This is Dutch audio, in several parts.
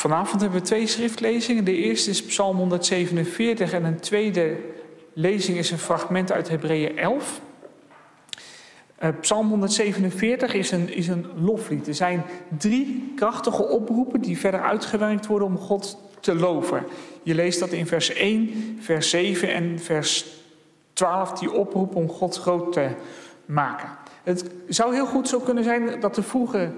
Vanavond hebben we twee schriftlezingen. De eerste is Psalm 147 en een tweede lezing is een fragment uit Hebreeën 11. Uh, Psalm 147 is een, is een loflied. Er zijn drie krachtige oproepen die verder uitgewerkt worden om God te loven. Je leest dat in vers 1, vers 7 en vers 12, die oproep om God groot te maken. Het zou heel goed zo kunnen zijn dat er vroeger,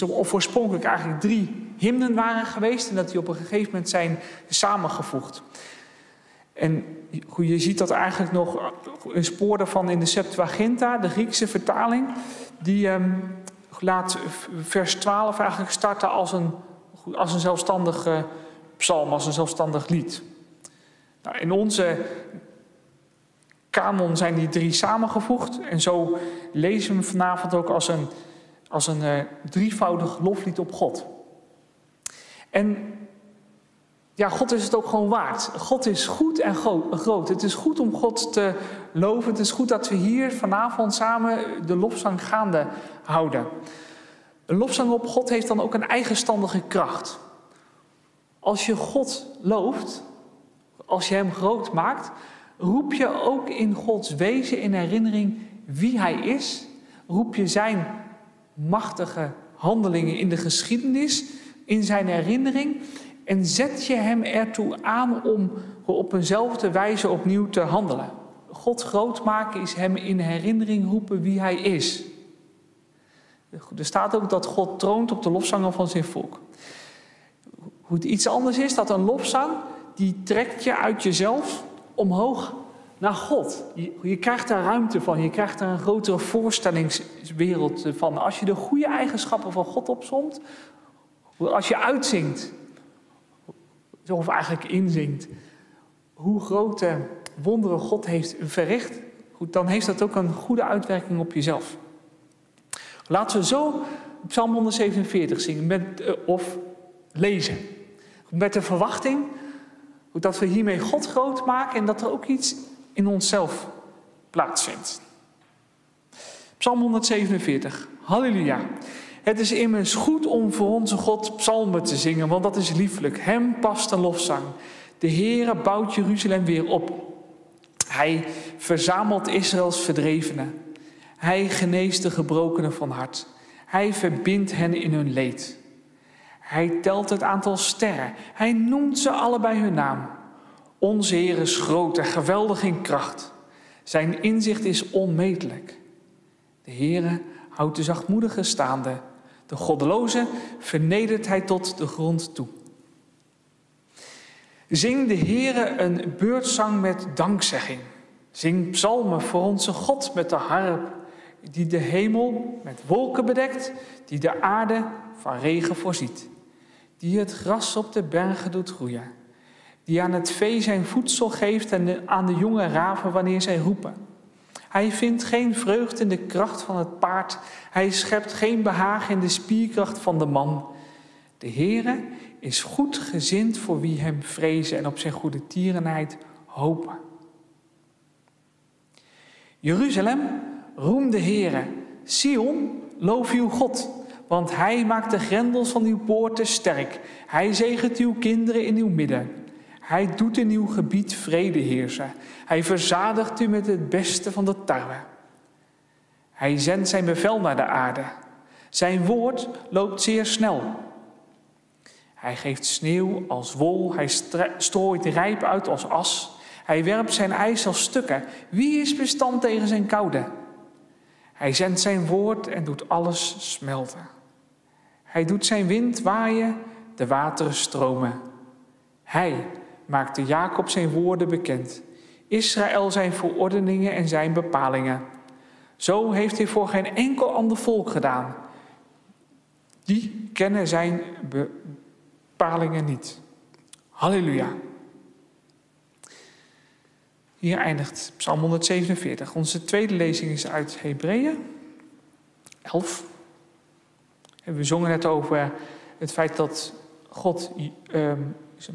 of oorspronkelijk eigenlijk drie hymnen waren geweest en dat die op een gegeven moment zijn samengevoegd. En je ziet dat eigenlijk nog een spoor daarvan in de Septuaginta, de Griekse vertaling. Die um, laat vers 12 eigenlijk starten als een, als een zelfstandige psalm, als een zelfstandig lied. Nou, in onze kanon zijn die drie samengevoegd. En zo lezen we vanavond ook als een, als een uh, drievoudig loflied op God. En ja, God is het ook gewoon waard. God is goed en groot. Het is goed om God te loven. Het is goed dat we hier vanavond samen de lofzang gaande houden. Een lofzang op God heeft dan ook een eigenstandige kracht. Als je God looft, als je Hem groot maakt, roep je ook in Gods wezen in herinnering wie Hij is. Roep je Zijn machtige handelingen in de geschiedenis, in Zijn herinnering. En zet je hem ertoe aan om op eenzelfde wijze opnieuw te handelen. God groot maken is hem in herinnering roepen wie hij is. Er staat ook dat God troont op de lofzanger van zijn volk. Hoe het iets anders is, dat een lofzang, die trekt je uit jezelf omhoog naar God. Je, krijgt daar ruimte van, je krijgt daar een grotere voorstellingswereld van. Als je de goede eigenschappen van God opzomt, als je uitzingt of eigenlijk inzingt, hoe grote wonderen God heeft verricht, dan heeft dat ook een goede uitwerking op jezelf. Laten we zo Psalm 147 zingen met, eh, of lezen. Met de verwachting dat we hiermee God groot maken en dat er ook iets in onszelf plaatsvindt. Psalm 147. Halleluja. Het is immers goed om voor onze God psalmen te zingen, want dat is lieflijk. Hem past een lofzang. De Heere bouwt Jeruzalem weer op. Hij verzamelt Israëls verdrevenen. Hij geneest de gebrokenen van hart. Hij verbindt hen in hun leed. Hij telt het aantal sterren. Hij noemt ze allebei hun naam. Onze Heer is groot en geweldig in kracht. Zijn inzicht is onmetelijk. De Heere houdt de zachtmoedige staande de goddeloze vernedert hij tot de grond toe. Zing de Heere een beurtzang met dankzegging. Zing psalmen voor onze God met de harp, die de hemel met wolken bedekt, die de aarde van regen voorziet, die het gras op de bergen doet groeien, die aan het vee zijn voedsel geeft en aan de jonge raven wanneer zij roepen. Hij vindt geen vreugde in de kracht van het paard. Hij schept geen behagen in de spierkracht van de man. De Heere is goed gezind voor wie hem vrezen en op zijn goede tierenheid hopen. Jeruzalem, roem de Heere. Sion, loof uw God. Want hij maakt de grendels van uw poorten sterk. Hij zegent uw kinderen in uw midden. Hij doet in uw gebied vrede heersen. Hij verzadigt u met het beste van de tarwe. Hij zendt zijn bevel naar de aarde. Zijn woord loopt zeer snel. Hij geeft sneeuw als wol. Hij strooit rijp uit als as. Hij werpt zijn ijs als stukken. Wie is bestand tegen zijn koude? Hij zendt zijn woord en doet alles smelten. Hij doet zijn wind waaien, de wateren stromen. Hij maakte Jacob zijn woorden bekend, Israël zijn verordeningen en zijn bepalingen. Zo heeft hij voor geen enkel ander volk gedaan. Die kennen zijn bepalingen niet. Halleluja. Hier eindigt Psalm 147. Onze tweede lezing is uit Hebreeën 11. En we zongen net over het feit dat God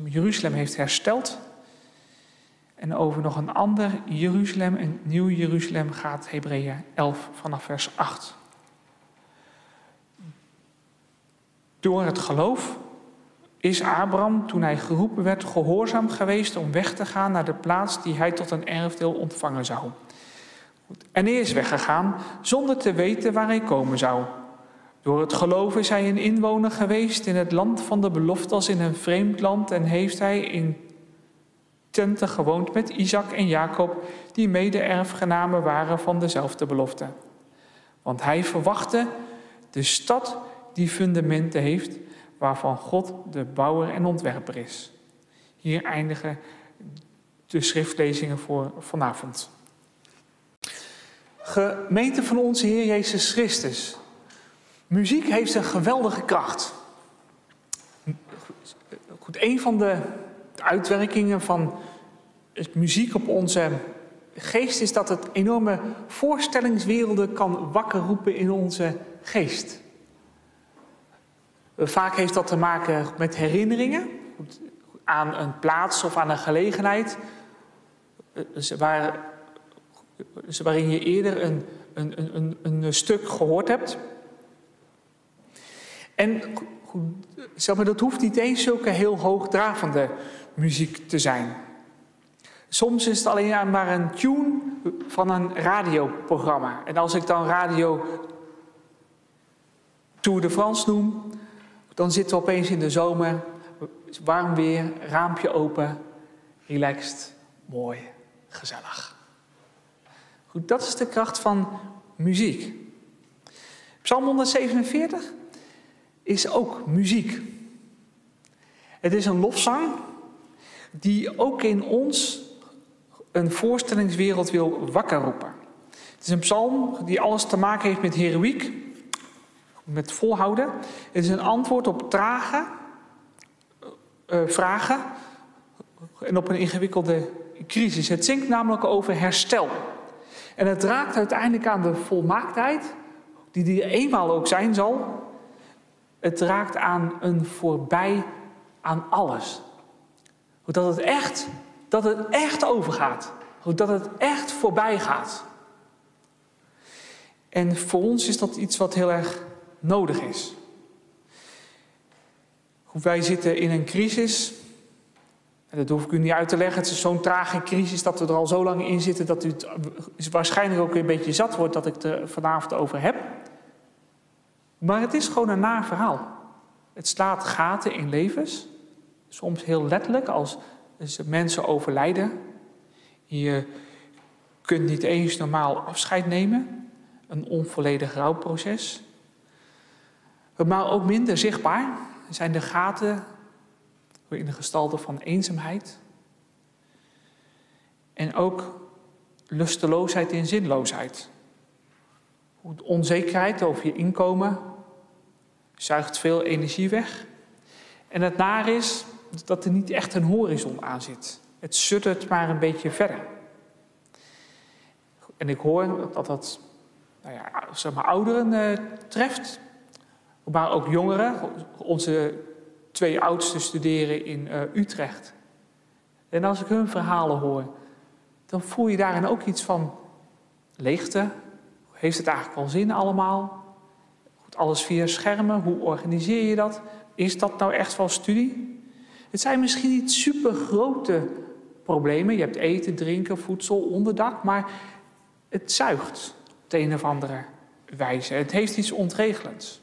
Jeruzalem heeft hersteld. En over nog een ander Jeruzalem, een nieuw Jeruzalem, gaat Hebreeën 11 vanaf vers 8. Door het geloof Is Abraham, toen hij geroepen werd, gehoorzaam geweest om weg te gaan naar de plaats die hij tot een erfdeel ontvangen zou? En hij is weggegaan zonder te weten waar hij komen zou. Door het geloof is hij een inwoner geweest in het land van de belofte als in een vreemd land en heeft hij in tenten gewoond met Isaac en Jacob, die mede-erfgenamen waren van dezelfde belofte. Want hij verwachtte de stad die fundamenten heeft, waarvan God de bouwer en ontwerper is. Hier eindigen de schriftlezingen voor vanavond. Gemeente van onze Heer Jezus Christus. Muziek heeft een geweldige kracht. Goed, een van de uitwerkingen van muziek op onze geest is dat het enorme voorstellingswerelden kan wakker roepen in onze geest. Vaak heeft dat te maken met herinneringen aan een plaats of aan een gelegenheid waar, waarin je eerder een, een, een, een stuk gehoord hebt. En zeg maar, dat hoeft niet eens zulke heel hoogdravende muziek te zijn. Soms is het alleen maar een tune van een radioprogramma. En als ik dan radio Tour de France noem, dan zitten we opeens in de zomer, warm weer, raampje open, relaxed, mooi, gezellig. Goed, dat is de kracht van muziek. Psalm 147 is ook muziek. Het is een lofzang die ook in ons een voorstellingswereld wil wakker roepen. Het is een psalm die alles te maken heeft met heroïek, met volhouden. Het is een antwoord op trage uh, vragen en op een ingewikkelde crisis. Het zingt namelijk over herstel. En het raakt uiteindelijk aan de volmaaktheid, die die eenmaal ook zijn zal. Het raakt aan een voorbij aan alles. Dat het echt, dat het echt overgaat. Dat het echt voorbij gaat. En voor ons is dat iets wat heel erg nodig is. Wij zitten in een crisis. En dat hoef ik u niet uit te leggen. Het is zo'n trage crisis dat we er al zo lang in zitten dat u het waarschijnlijk ook een beetje zat wordt dat ik het er vanavond over heb. Maar het is gewoon een naar verhaal. Het slaat gaten in levens. Soms heel letterlijk als mensen overlijden. Je kunt niet eens normaal afscheid nemen. Een onvolledig rouwproces. Maar ook minder zichtbaar zijn de gaten in de gestalte van eenzaamheid. En ook lusteloosheid en zinloosheid. Onzekerheid over je inkomen zuigt veel energie weg. En het naar is dat er niet echt een horizon aan zit. Het suddert maar een beetje verder. En ik hoor dat dat nou ja, zeg maar ouderen uh, treft, maar ook jongeren. Onze twee oudsten studeren in uh, Utrecht. En als ik hun verhalen hoor, dan voel je daarin ook iets van leegte. Heeft het eigenlijk wel zin allemaal? Alles via schermen, hoe organiseer je dat? Is dat nou echt wel studie? Het zijn misschien niet super grote problemen. Je hebt eten, drinken, voedsel, onderdak, maar het zuigt op de een of andere wijze. Het heeft iets ontregelends.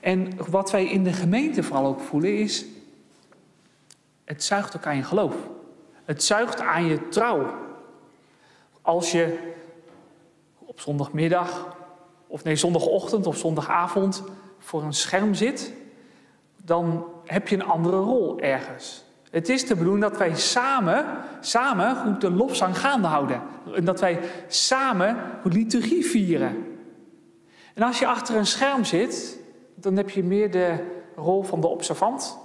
En wat wij in de gemeente vooral ook voelen is, het zuigt ook aan je geloof. Het zuigt aan je trouw. Als je zondagmiddag, of nee, zondagochtend of zondagavond voor een scherm zit, dan heb je een andere rol ergens. Het is de bedoeling dat wij samen, samen goed de lofzang gaande houden. En dat wij samen liturgie vieren. En als je achter een scherm zit, dan heb je meer de rol van de observant.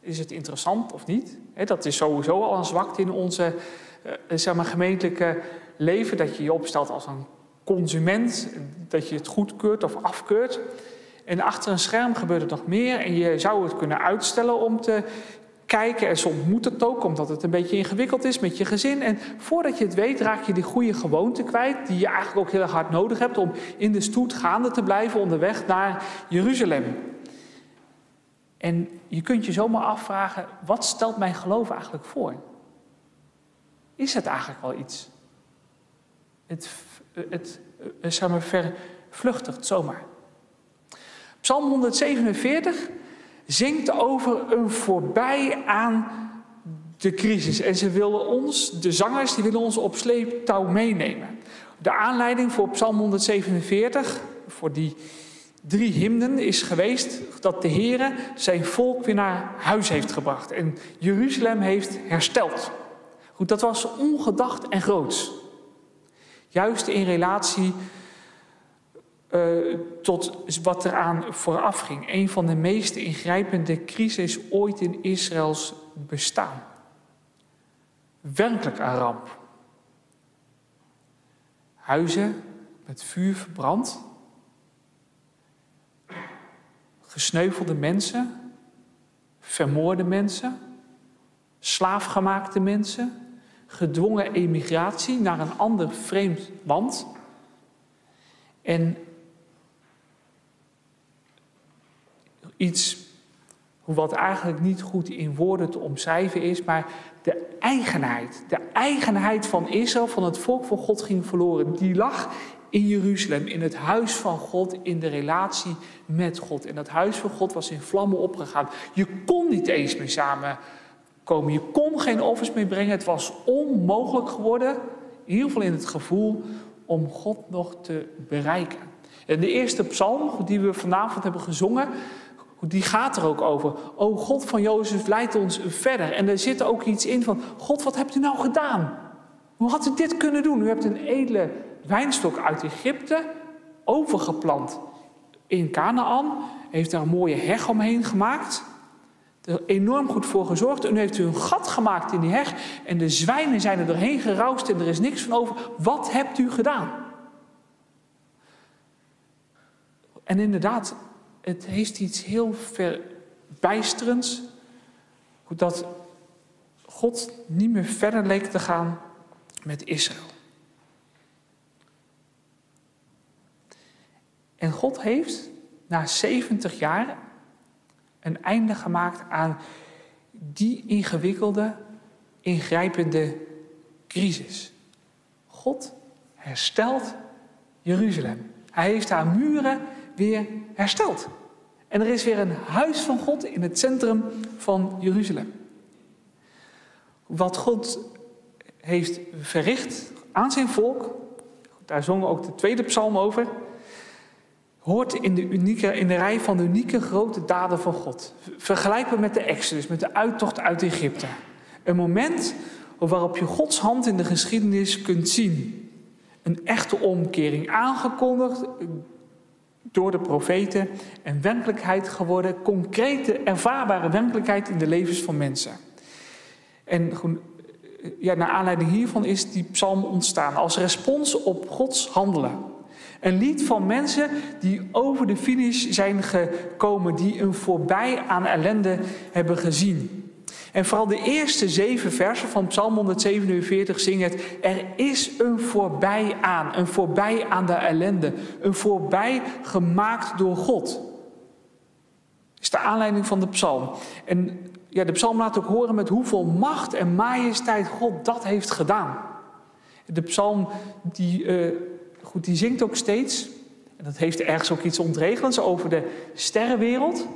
Is het interessant of niet? Dat is sowieso al een zwakte in onze eh, zeg maar, gemeentelijke leven. Dat je je opstelt als een consument. Dat je het goedkeurt of afkeurt. En achter een scherm gebeurt er nog meer. En je zou het kunnen uitstellen om te kijken. En soms moet het ook, omdat het een beetje ingewikkeld is met je gezin. En voordat je het weet, raak je die goede gewoonte kwijt. Die je eigenlijk ook heel erg hard nodig hebt om in de stoet gaande te blijven onderweg naar Jeruzalem. En je kunt je zomaar afvragen, wat stelt mijn geloof eigenlijk voor? Is het eigenlijk wel iets? Het, het, het zeg maar, vervluchtigt zomaar. Psalm 147 zingt over een voorbij aan de crisis. En ze willen ons, de zangers, die willen ons op sleeptouw meenemen. De aanleiding voor Psalm 147, voor die drie hymnen, is geweest dat de Heer zijn volk weer naar huis heeft gebracht en Jeruzalem heeft hersteld. Goed, dat was ongedacht en groots. Juist in relatie uh, tot wat eraan vooraf ging. Een van de meest ingrijpende crises ooit in Israëls bestaan. Werkelijk een ramp. Huizen met vuur verbrand. Gesneuvelde mensen. Vermoorde mensen. Slaafgemaakte mensen. Gedwongen emigratie naar een ander vreemd land. En iets wat eigenlijk niet goed in woorden te omschrijven is, maar de eigenheid, de eigenheid van Israël, van het volk van God ging verloren. Die lag in Jeruzalem, in het huis van God, in de relatie met God. En dat huis van God was in vlammen opgegaan. Je kon niet eens meer samenkomen. Je kon geen offers meer brengen. Het was onmogelijk geworden, ieder geval in het gevoel, om God nog te bereiken. En de eerste psalm die we vanavond hebben gezongen, die gaat er ook over. O God van Jozef, leidt ons verder. En er zit ook iets in van, God, wat hebt u nou gedaan? Hoe had u dit kunnen doen? U hebt een edele wijnstok uit Egypte overgeplant in Canaan. Heeft daar een mooie heg omheen gemaakt. Er enorm goed voor gezorgd. En nu heeft u een gat gemaakt in die heg. En de zwijnen zijn er doorheen geroust en er is niks van over. Wat hebt u gedaan? En inderdaad, het heeft iets heel verbijsterends. Dat God niet meer verder leek te gaan met Israël. En God heeft na 70 jaar een einde gemaakt aan die ingewikkelde, ingrijpende crisis. God herstelt Jeruzalem. Hij heeft haar muren weer hersteld. En er is weer een huis van God in het centrum van Jeruzalem. Wat God heeft verricht aan zijn volk, daar zongen ook de tweede psalm over, hoort in de, unieke, in de rij van de unieke grote daden van God. Vergelijkbaar met de Exodus, met de uittocht uit Egypte. Een moment waarop je Gods hand in de geschiedenis kunt zien. Een echte omkering aangekondigd, door de profeten en werkelijkheid geworden, concrete, ervaarbare werkelijkheid in de levens van mensen. En ja, naar aanleiding hiervan is die psalm ontstaan als respons op Gods handelen. Een lied van mensen die over de finish zijn gekomen, die een voorbij aan ellende hebben gezien. En vooral de eerste zeven versen van Psalm 147 zingen het: Er is een voorbij aan, een voorbij aan de ellende, een voorbij gemaakt door God. Is de aanleiding van de psalm. En ja, de psalm laat ook horen met hoeveel macht en majesteit God dat heeft gedaan. De psalm die, uh, goed, die zingt ook steeds, en dat heeft ergens ook iets ontregelends over de sterrenwereld,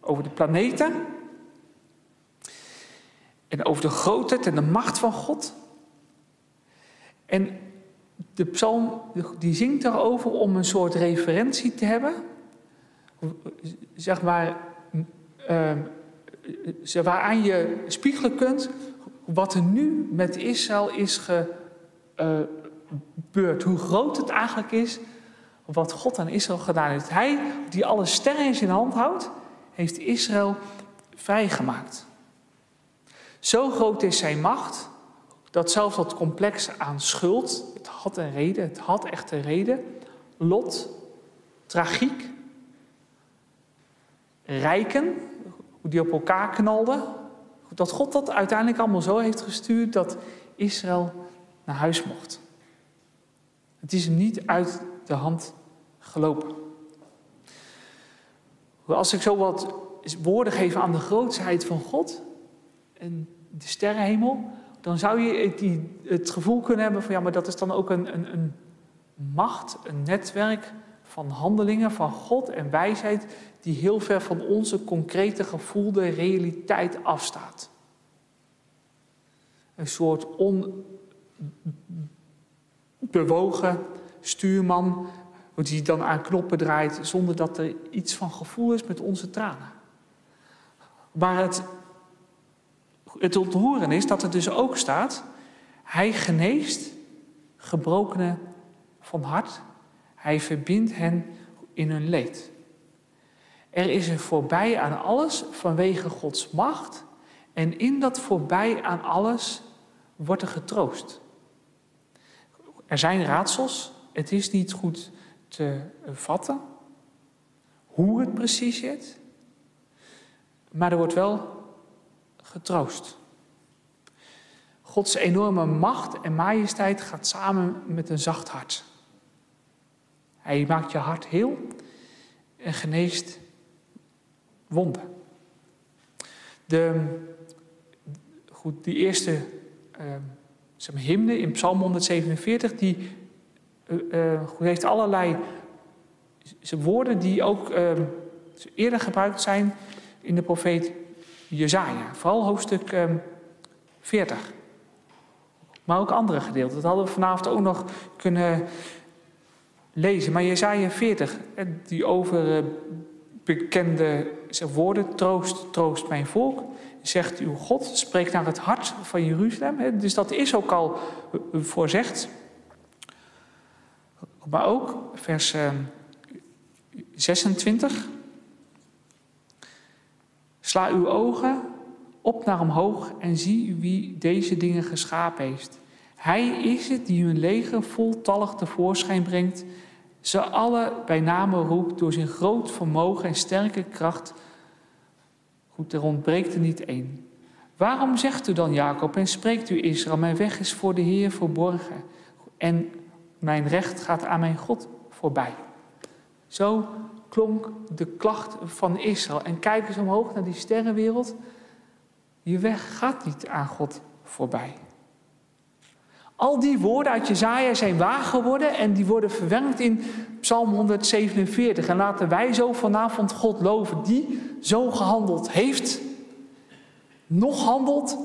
over de planeten. En over de grootheid en de macht van God. En de psalm die zingt daarover om een soort referentie te hebben. Zeg maar, uh, waaraan je spiegelen kunt wat er nu met Israël is gebeurd. hoe groot het eigenlijk is, wat God aan Israël gedaan heeft. Hij, die alle sterren in zijn hand houdt, heeft Israël vrijgemaakt. Zo groot is zijn macht dat zelfs dat complex aan schuld, het had een reden, het had echt een reden, lot, tragiek, rijken, hoe die op elkaar knalden, dat God dat uiteindelijk allemaal zo heeft gestuurd dat Israël naar huis mocht. Het is hem niet uit de hand gelopen. Als ik zo wat woorden geven aan de grootsheid van God en de sterrenhemel, dan zou je het gevoel kunnen hebben van ja, maar dat is dan ook een, een, een macht, een netwerk van handelingen van God en wijsheid die heel ver van onze concrete gevoelde realiteit afstaat. Een soort onbewogen stuurman die dan aan knoppen draait zonder dat er iets van gevoel is met onze tranen. Maar het, het ontroeren is dat er dus ook staat, hij geneest gebrokenen van hart, hij verbindt hen in hun leed. Er is een voorbij aan alles vanwege Gods macht en in dat voorbij aan alles wordt er getroost. Er zijn raadsels, het is niet goed te vatten hoe het precies zit, maar er wordt wel getroost. Gods enorme macht en majesteit gaat samen met een zacht hart. Hij maakt je hart heel en geneest wonden. De, goed, die eerste uh, maar, hymne in Psalm 147, die uh, heeft allerlei woorden die ook uh, eerder gebruikt zijn in de profeet Jezaja. Vooral hoofdstuk 40. Maar ook andere gedeelten. Dat hadden we vanavond ook nog kunnen lezen. Maar Jezaja 40, die over bekende woorden, troost, troost mijn volk, zegt uw God, spreekt naar het hart van Jeruzalem. Dus dat is ook al voorzegd. Maar ook vers 26. Ehm, Sla uw ogen op naar omhoog en zie wie deze dingen geschapen heeft. Hij is het die hun leger voltallig tevoorschijn brengt ze alle bij name roept door zijn groot vermogen en sterke kracht. Goed, er ontbreekt er niet één. Waarom zegt u dan Jacob en spreekt u Israël, mijn weg is voor de Heer verborgen en mijn recht gaat aan mijn God voorbij. Zo klonk de klacht van Israël. En kijk eens omhoog naar die sterrenwereld. Je weg gaat niet aan God voorbij. Al die woorden uit Jezaja zijn waar geworden en die worden verwerkt in Psalm 147. En laten wij zo vanavond God loven, die zo gehandeld heeft, nog handelt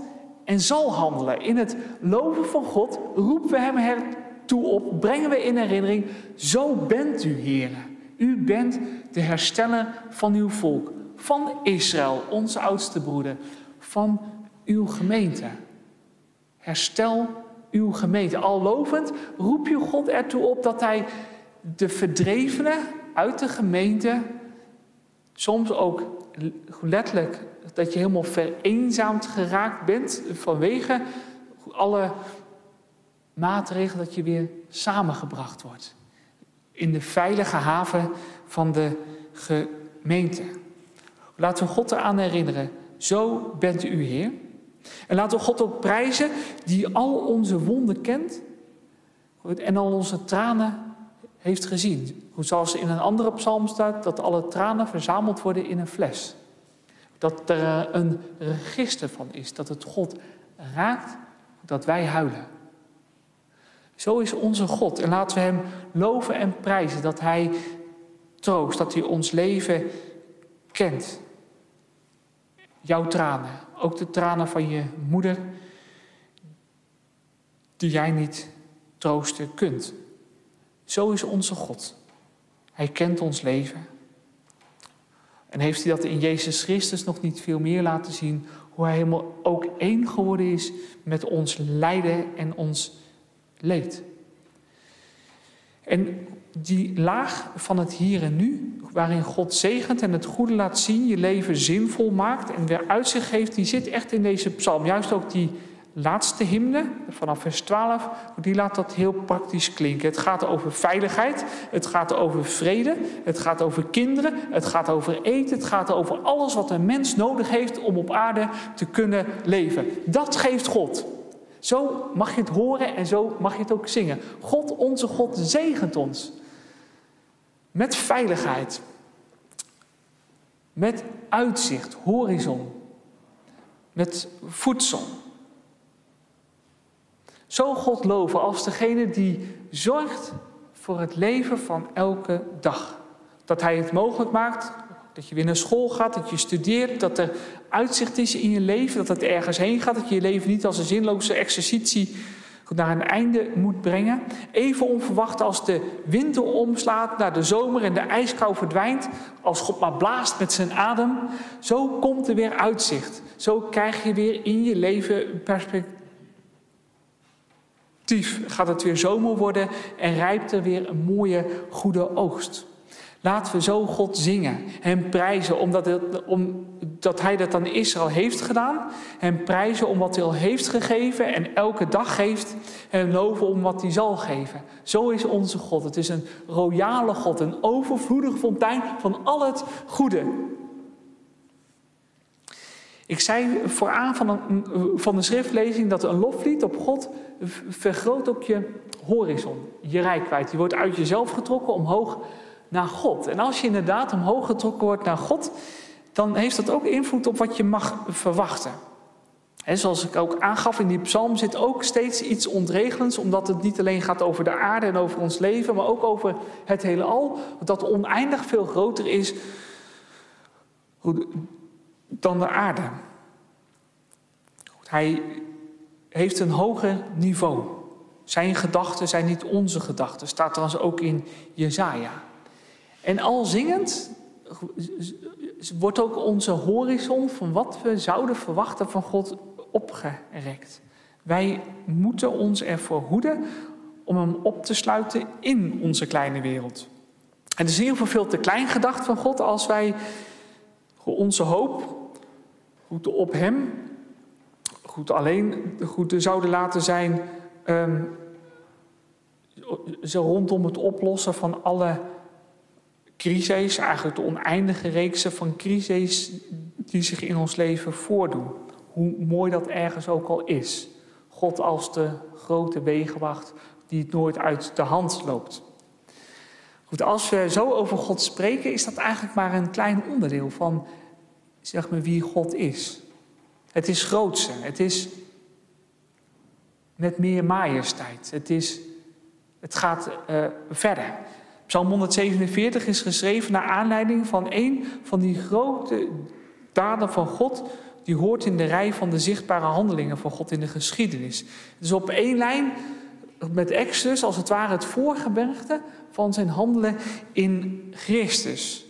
en zal handelen. In het loven van God roepen we hem ertoe op, brengen we in herinnering, zo bent u, Heer. U bent de hersteller van uw volk, van Israël, onze oudste broeder, van uw gemeente. Herstel uw gemeente. Al lovend roep je God ertoe op dat hij de verdrevenen uit de gemeente, soms ook letterlijk dat je helemaal vereenzaamd geraakt bent vanwege alle maatregelen, dat je weer samengebracht wordt in de veilige haven van de gemeente. Laten we God eraan herinneren, zo bent u Heer. En laten we God ook prijzen die al onze wonden kent en al onze tranen heeft gezien. Zoals in een andere psalm staat, dat alle tranen verzameld worden in een fles. Dat er een register van is, dat het God raakt, dat wij huilen. Zo is onze God. En laten we Hem loven en prijzen dat Hij troost, dat Hij ons leven kent. Jouw tranen, ook de tranen van je moeder, die jij niet troosten kunt. Zo is onze God. Hij kent ons leven. En heeft hij dat in Jezus Christus nog niet veel meer laten zien, hoe hij helemaal ook één geworden is met ons lijden en ons leed. En die laag van het hier en nu, waarin God zegent en het goede laat zien, je leven zinvol maakt en weer uitzicht geeft, die zit echt in deze psalm. Juist ook die laatste hymne, vanaf vers 12, die laat dat heel praktisch klinken. Het gaat over veiligheid, het gaat over vrede, het gaat over kinderen, het gaat over eten, het gaat over alles wat een mens nodig heeft om op aarde te kunnen leven. Dat geeft God. Zo mag je het horen en zo mag je het ook zingen. God, onze God, zegent ons. Met veiligheid. met uitzicht, horizon, met voedsel. Zo God loven als degene die zorgt voor het leven van elke dag. Dat Hij het mogelijk maakt dat je weer naar school gaat, dat je studeert, dat er uitzicht is in je leven, dat het ergens heen gaat, dat je je leven niet als een zinloze exercitie naar een einde moet brengen. Even onverwacht als de winter omslaat naar de zomer en de ijskou verdwijnt, als God maar blaast met zijn adem, zo komt er weer uitzicht. Zo krijg je weer in je leven perspectief. Gaat het weer zomer worden en rijpt er weer een mooie, goede oogst. Laten we zo God zingen, Hem prijzen omdat, het, Hij dat aan Israël heeft gedaan. Hem prijzen om wat Hij al heeft gegeven en elke dag geeft. En loven om wat Hij zal geven. Zo is onze God. Het is een royale God, een overvloedige fontein van al het goede. Ik zei vooraan van, een, van de schriftlezing dat een loflied op God vergroot ook je horizon, je rijkwijd. Je wordt uit jezelf getrokken omhoog naar God. En als je inderdaad omhoog getrokken wordt naar God, dan heeft dat ook invloed op wat je mag verwachten. En zoals ik ook aangaf in die psalm zit ook steeds iets ontregelends, omdat het niet alleen gaat over de aarde en over ons leven, maar ook over het heelal, dat oneindig veel groter is dan de aarde. Hij heeft een hoger niveau. Zijn gedachten zijn niet onze gedachten, staat trouwens ook in Jezaja. En al zingend wordt ook onze horizon van wat we zouden verwachten van God opgerekt. Wij moeten ons ervoor hoeden om hem op te sluiten in onze kleine wereld. Het is in ieder geval veel te klein gedacht van God als wij onze hoop goed op hem goed alleen goed zouden laten zijn um, zo rondom het oplossen van alle crises, eigenlijk de oneindige reeksen van crises die zich in ons leven voordoen. Hoe mooi dat ergens ook al is. God als de grote wegenwacht die het nooit uit de hand loopt. Goed, als we zo over God spreken, is dat eigenlijk maar een klein onderdeel van zeg maar, wie God is. Het is grootse, het is met meer majesteit, het, is, het gaat uh, verder. Psalm 147 is geschreven naar aanleiding van een van die grote daden van God. Die hoort in de rij van de zichtbare handelingen van God in de geschiedenis. Dus op één lijn met Exodus, als het ware het voorgebergte van zijn handelen in Christus.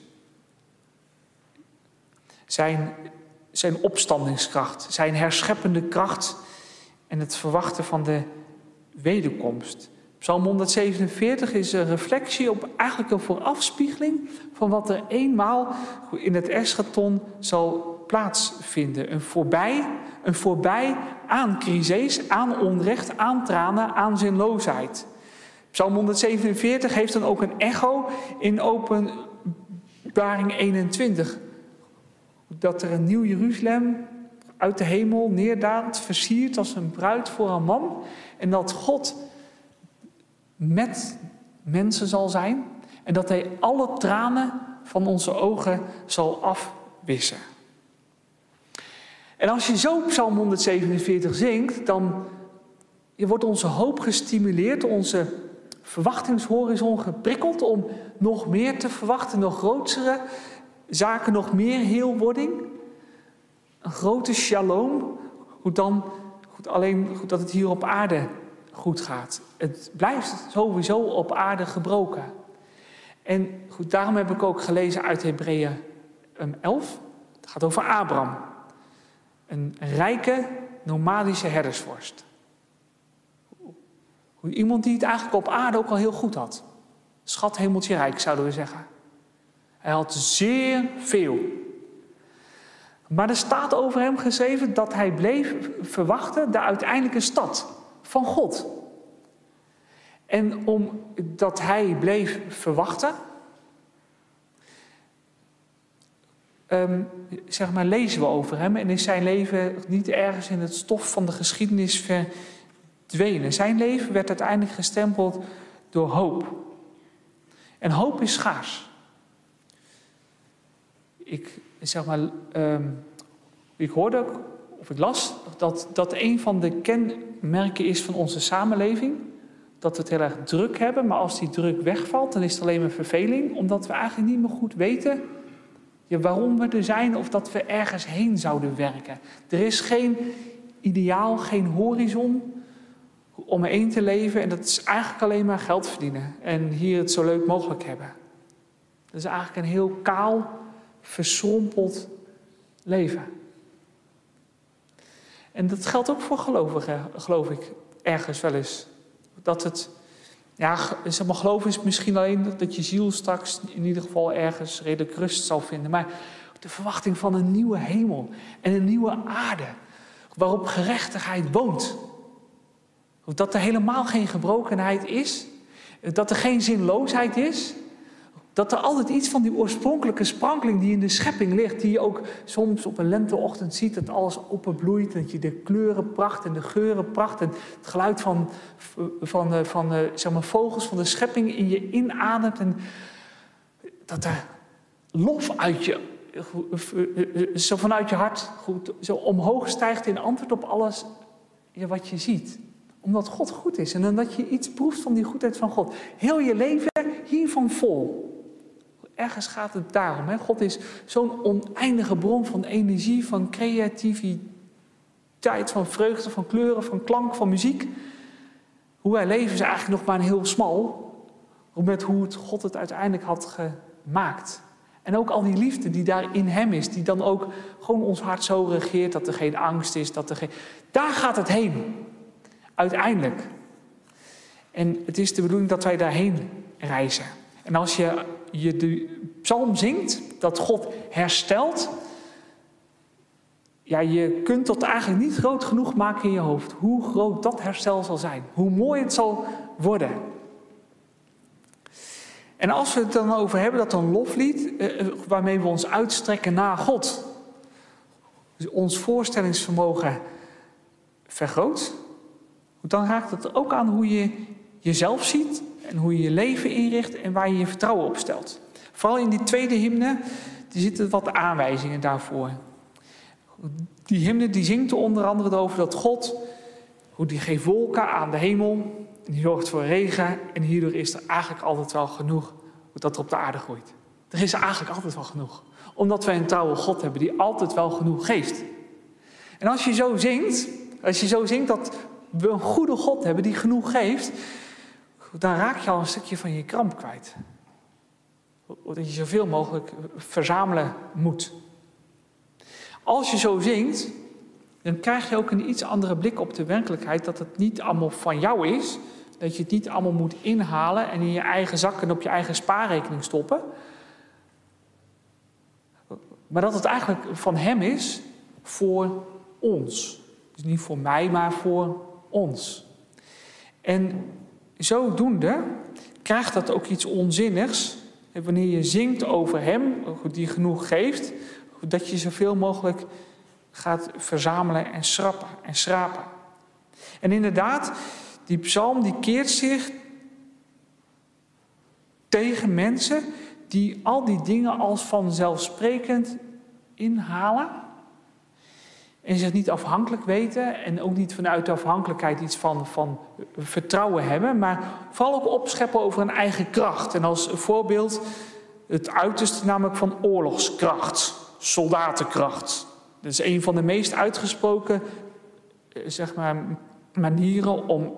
Zijn, zijn opstandingskracht, zijn herscheppende kracht en het verwachten van de wederkomst. Psalm 147 is een reflectie op eigenlijk een voorafspiegeling van wat er eenmaal in het eschaton zal plaatsvinden. Een voorbij, een voorbij aan crises, aan onrecht, aan tranen, aan zinloosheid. Psalm 147 heeft dan ook een echo in openbaring 21. Dat er een nieuw Jeruzalem uit de hemel neerdaalt, versierd als een bruid voor een man. En dat God met mensen zal zijn en dat Hij alle tranen van onze ogen zal afwissen. En als je zo Psalm 147 zingt, dan wordt onze hoop gestimuleerd, onze verwachtingshorizon geprikkeld om nog meer te verwachten, nog grotere zaken, nog meer heelwording. Een grote shalom, hoe dan, goed, alleen goed dat het hier op aarde goed gaat. Het blijft sowieso op aarde gebroken. En goed, daarom heb ik ook gelezen uit Hebreeën 11. Het gaat over Abraham. Een rijke, nomadische herdersvorst. Iemand die het eigenlijk op aarde ook al heel goed had. Schat hemeltje rijk, zouden we zeggen. Hij had zeer veel. Maar er staat over hem geschreven dat hij bleef verwachten de uiteindelijke stad van God. En omdat hij bleef verwachten, um, zeg maar, lezen we over hem en is zijn leven niet ergens in het stof van de geschiedenis verdwenen. Zijn leven werd uiteindelijk gestempeld door hoop. En hoop is schaars. Ik zeg maar, ehm, ik hoorde of ik dat, dat een van de kenmerken is van onze samenleving. Dat we het heel erg druk hebben, maar als die druk wegvalt, dan is het alleen maar verveling, omdat we eigenlijk niet meer goed weten waarom we er zijn of dat we ergens heen zouden werken. Er is geen ideaal, geen horizon om één te leven en dat is eigenlijk alleen maar geld verdienen en hier het zo leuk mogelijk hebben. Dat is eigenlijk een heel kaal, verschrompeld leven. En dat geldt ook voor gelovigen, geloof ik, ergens wel eens. Dat het, ja, zeg maar, is misschien alleen dat je ziel straks in ieder geval ergens redelijk rust zal vinden. Maar de verwachting van een nieuwe hemel en een nieuwe aarde, waarop gerechtigheid woont. Dat er helemaal geen gebrokenheid is, dat er geen zinloosheid is, dat er altijd iets van die oorspronkelijke sprankeling die in de schepping ligt, die je ook soms op een lenteochtend ziet, dat alles openbloeit, dat je de kleuren pracht en de geuren pracht en het geluid van, van, van, van zeg maar, vogels van de schepping in je inademt en dat er lof uit je, zo vanuit je hart goed, zo omhoog stijgt in antwoord op alles wat je ziet omdat God goed is en dat je iets proeft van die goedheid van God. Heel je leven hiervan vol. Ergens gaat het daarom. Hè? God is zo'n oneindige bron van energie, van creativiteit, van vreugde, van kleuren, van klank, van muziek. Hoe wij leven is eigenlijk nog maar een heel smal. Met hoe God het uiteindelijk had gemaakt. En ook al die liefde die daar in hem is, die dan ook gewoon ons hart zo regeert dat er geen angst is, dat er geen. Daar gaat het heen. Uiteindelijk. En het is de bedoeling dat wij daarheen reizen. En als je je de psalm zingt, dat God herstelt. Ja, je kunt dat eigenlijk niet groot genoeg maken in je hoofd. Hoe groot dat herstel zal zijn. Hoe mooi het zal worden. En als we het dan over hebben dat een loflied, eh, eh waarmee we ons uitstrekken naar God. Dus ons voorstellingsvermogen vergroot. Dan raakt het ook aan hoe je jezelf ziet en hoe je je leven inricht en waar je je vertrouwen op stelt. Vooral in die tweede hymne die zitten wat aanwijzingen daarvoor. Die hymne die zingt er onder andere over dat God, hoe die geeft wolken aan de hemel, die zorgt voor regen en hierdoor is er eigenlijk altijd wel genoeg dat er op de aarde groeit. Er is eigenlijk altijd wel genoeg. Omdat wij een trouwe God hebben die altijd wel genoeg geeft. En als je zo zingt, als je zo zingt dat we een goede God hebben die genoeg geeft, dan raak je al een stukje van je kramp kwijt. Dat je zoveel mogelijk verzamelen moet. Als je zo zingt, dan krijg je ook een iets andere blik op de werkelijkheid. Dat het niet allemaal van jou is. Dat je het niet allemaal moet inhalen en in je eigen zak en op je eigen spaarrekening stoppen. Maar dat het eigenlijk van Hem is voor ons. Dus niet voor mij, maar voor ons. En zodoende krijgt dat ook iets onzinnigs. En wanneer je zingt over Hem, die genoeg geeft, dat je zoveel mogelijk gaat verzamelen en schrappen en schrapen. En inderdaad, die psalm die keert zich tegen mensen die al die dingen als vanzelfsprekend inhalen en zich niet afhankelijk weten en ook niet vanuit de afhankelijkheid iets van, van vertrouwen hebben, maar vooral ook opscheppen over een eigen kracht. En als voorbeeld het uiterste namelijk van oorlogskracht, soldatenkracht. Dat is een van de meest uitgesproken eh, zeg maar, manieren om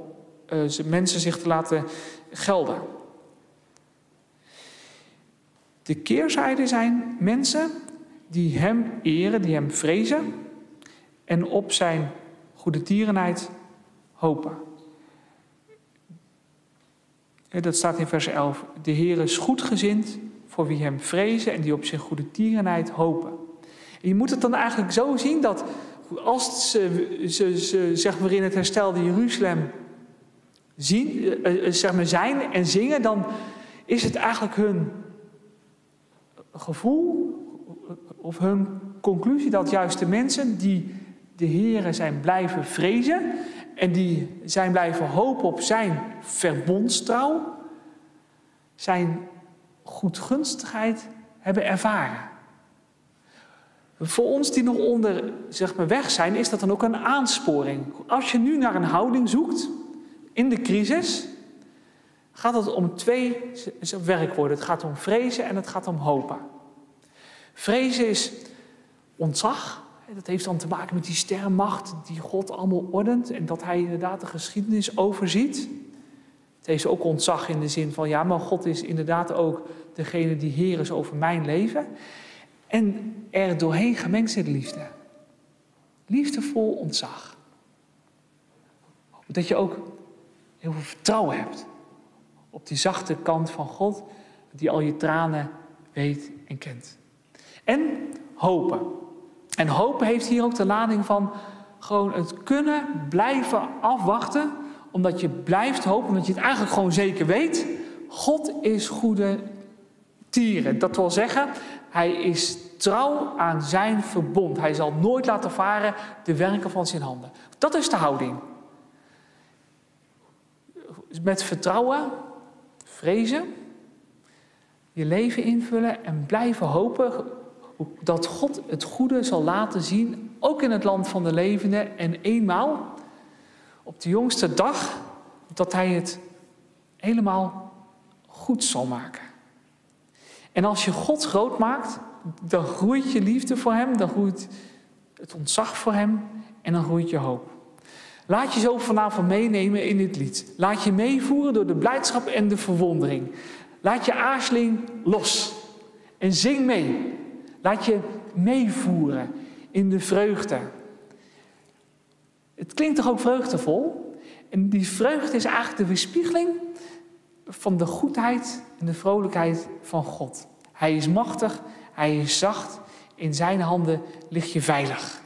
uh, mensen zich te laten gelden. De keerzijde zijn mensen die hem eren, die hem vrezen en op zijn goede tierenheid hopen. Dat staat in vers 11. De Heer is goedgezind voor wie hem vrezen en die op zijn goede tierenheid hopen. En je moet het dan eigenlijk zo zien dat als ze, ze, ze zeg maar in het herstelde Jeruzalem zien, eh, eh, zeg maar zijn en zingen, dan is het eigenlijk hun gevoel of hun conclusie dat juist de mensen die de Heeren zijn blijven vrezen en die zijn blijven hopen op zijn verbondstrouw, zijn goedgunstigheid hebben ervaren. Voor ons die nog onder zeg maar, weg zijn, is dat dan ook een aansporing. Als je nu naar een houding zoekt in de crisis, gaat het om twee werkwoorden. Het gaat om vrezen en het gaat om hopen. Vrezen is ontzag. Dat heeft dan te maken met die sterrenmacht die God allemaal ordent en dat hij inderdaad de geschiedenis overziet. Het heeft ook ontzag in de zin van, ja, maar God is inderdaad ook degene die heer is over mijn leven. En er doorheen gemengd zit liefde. Liefdevol ontzag. Dat je ook heel veel vertrouwen hebt op die zachte kant van God, die al je tranen weet en kent. En hopen. En hopen heeft hier ook de lading van gewoon het kunnen blijven afwachten, omdat je blijft hopen, omdat je het eigenlijk gewoon zeker weet. God is goede tieren. Dat wil zeggen, hij is trouw aan zijn verbond. Hij zal nooit laten varen de werken van zijn handen. Dat is de houding. Met vertrouwen, vrezen, je leven invullen en blijven hopen dat God het goede zal laten zien, ook in het land van de levenden. En eenmaal, op de jongste dag, dat Hij het helemaal goed zal maken. En als je God groot maakt, dan groeit je liefde voor Hem, dan groeit het ontzag voor Hem en dan groeit je hoop. Laat je zo vanavond meenemen in dit lied. Laat je meevoeren door de blijdschap en de verwondering. Laat je aarzeling los en zing mee. Laat je meevoeren in de vreugde. Het klinkt toch ook vreugdevol? En die vreugde is eigenlijk de weerspiegeling van de goedheid en de vrolijkheid van God. Hij is machtig, hij is zacht, in zijn handen lig je veilig.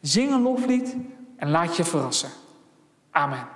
Zing een loflied en laat je verrassen. Amen.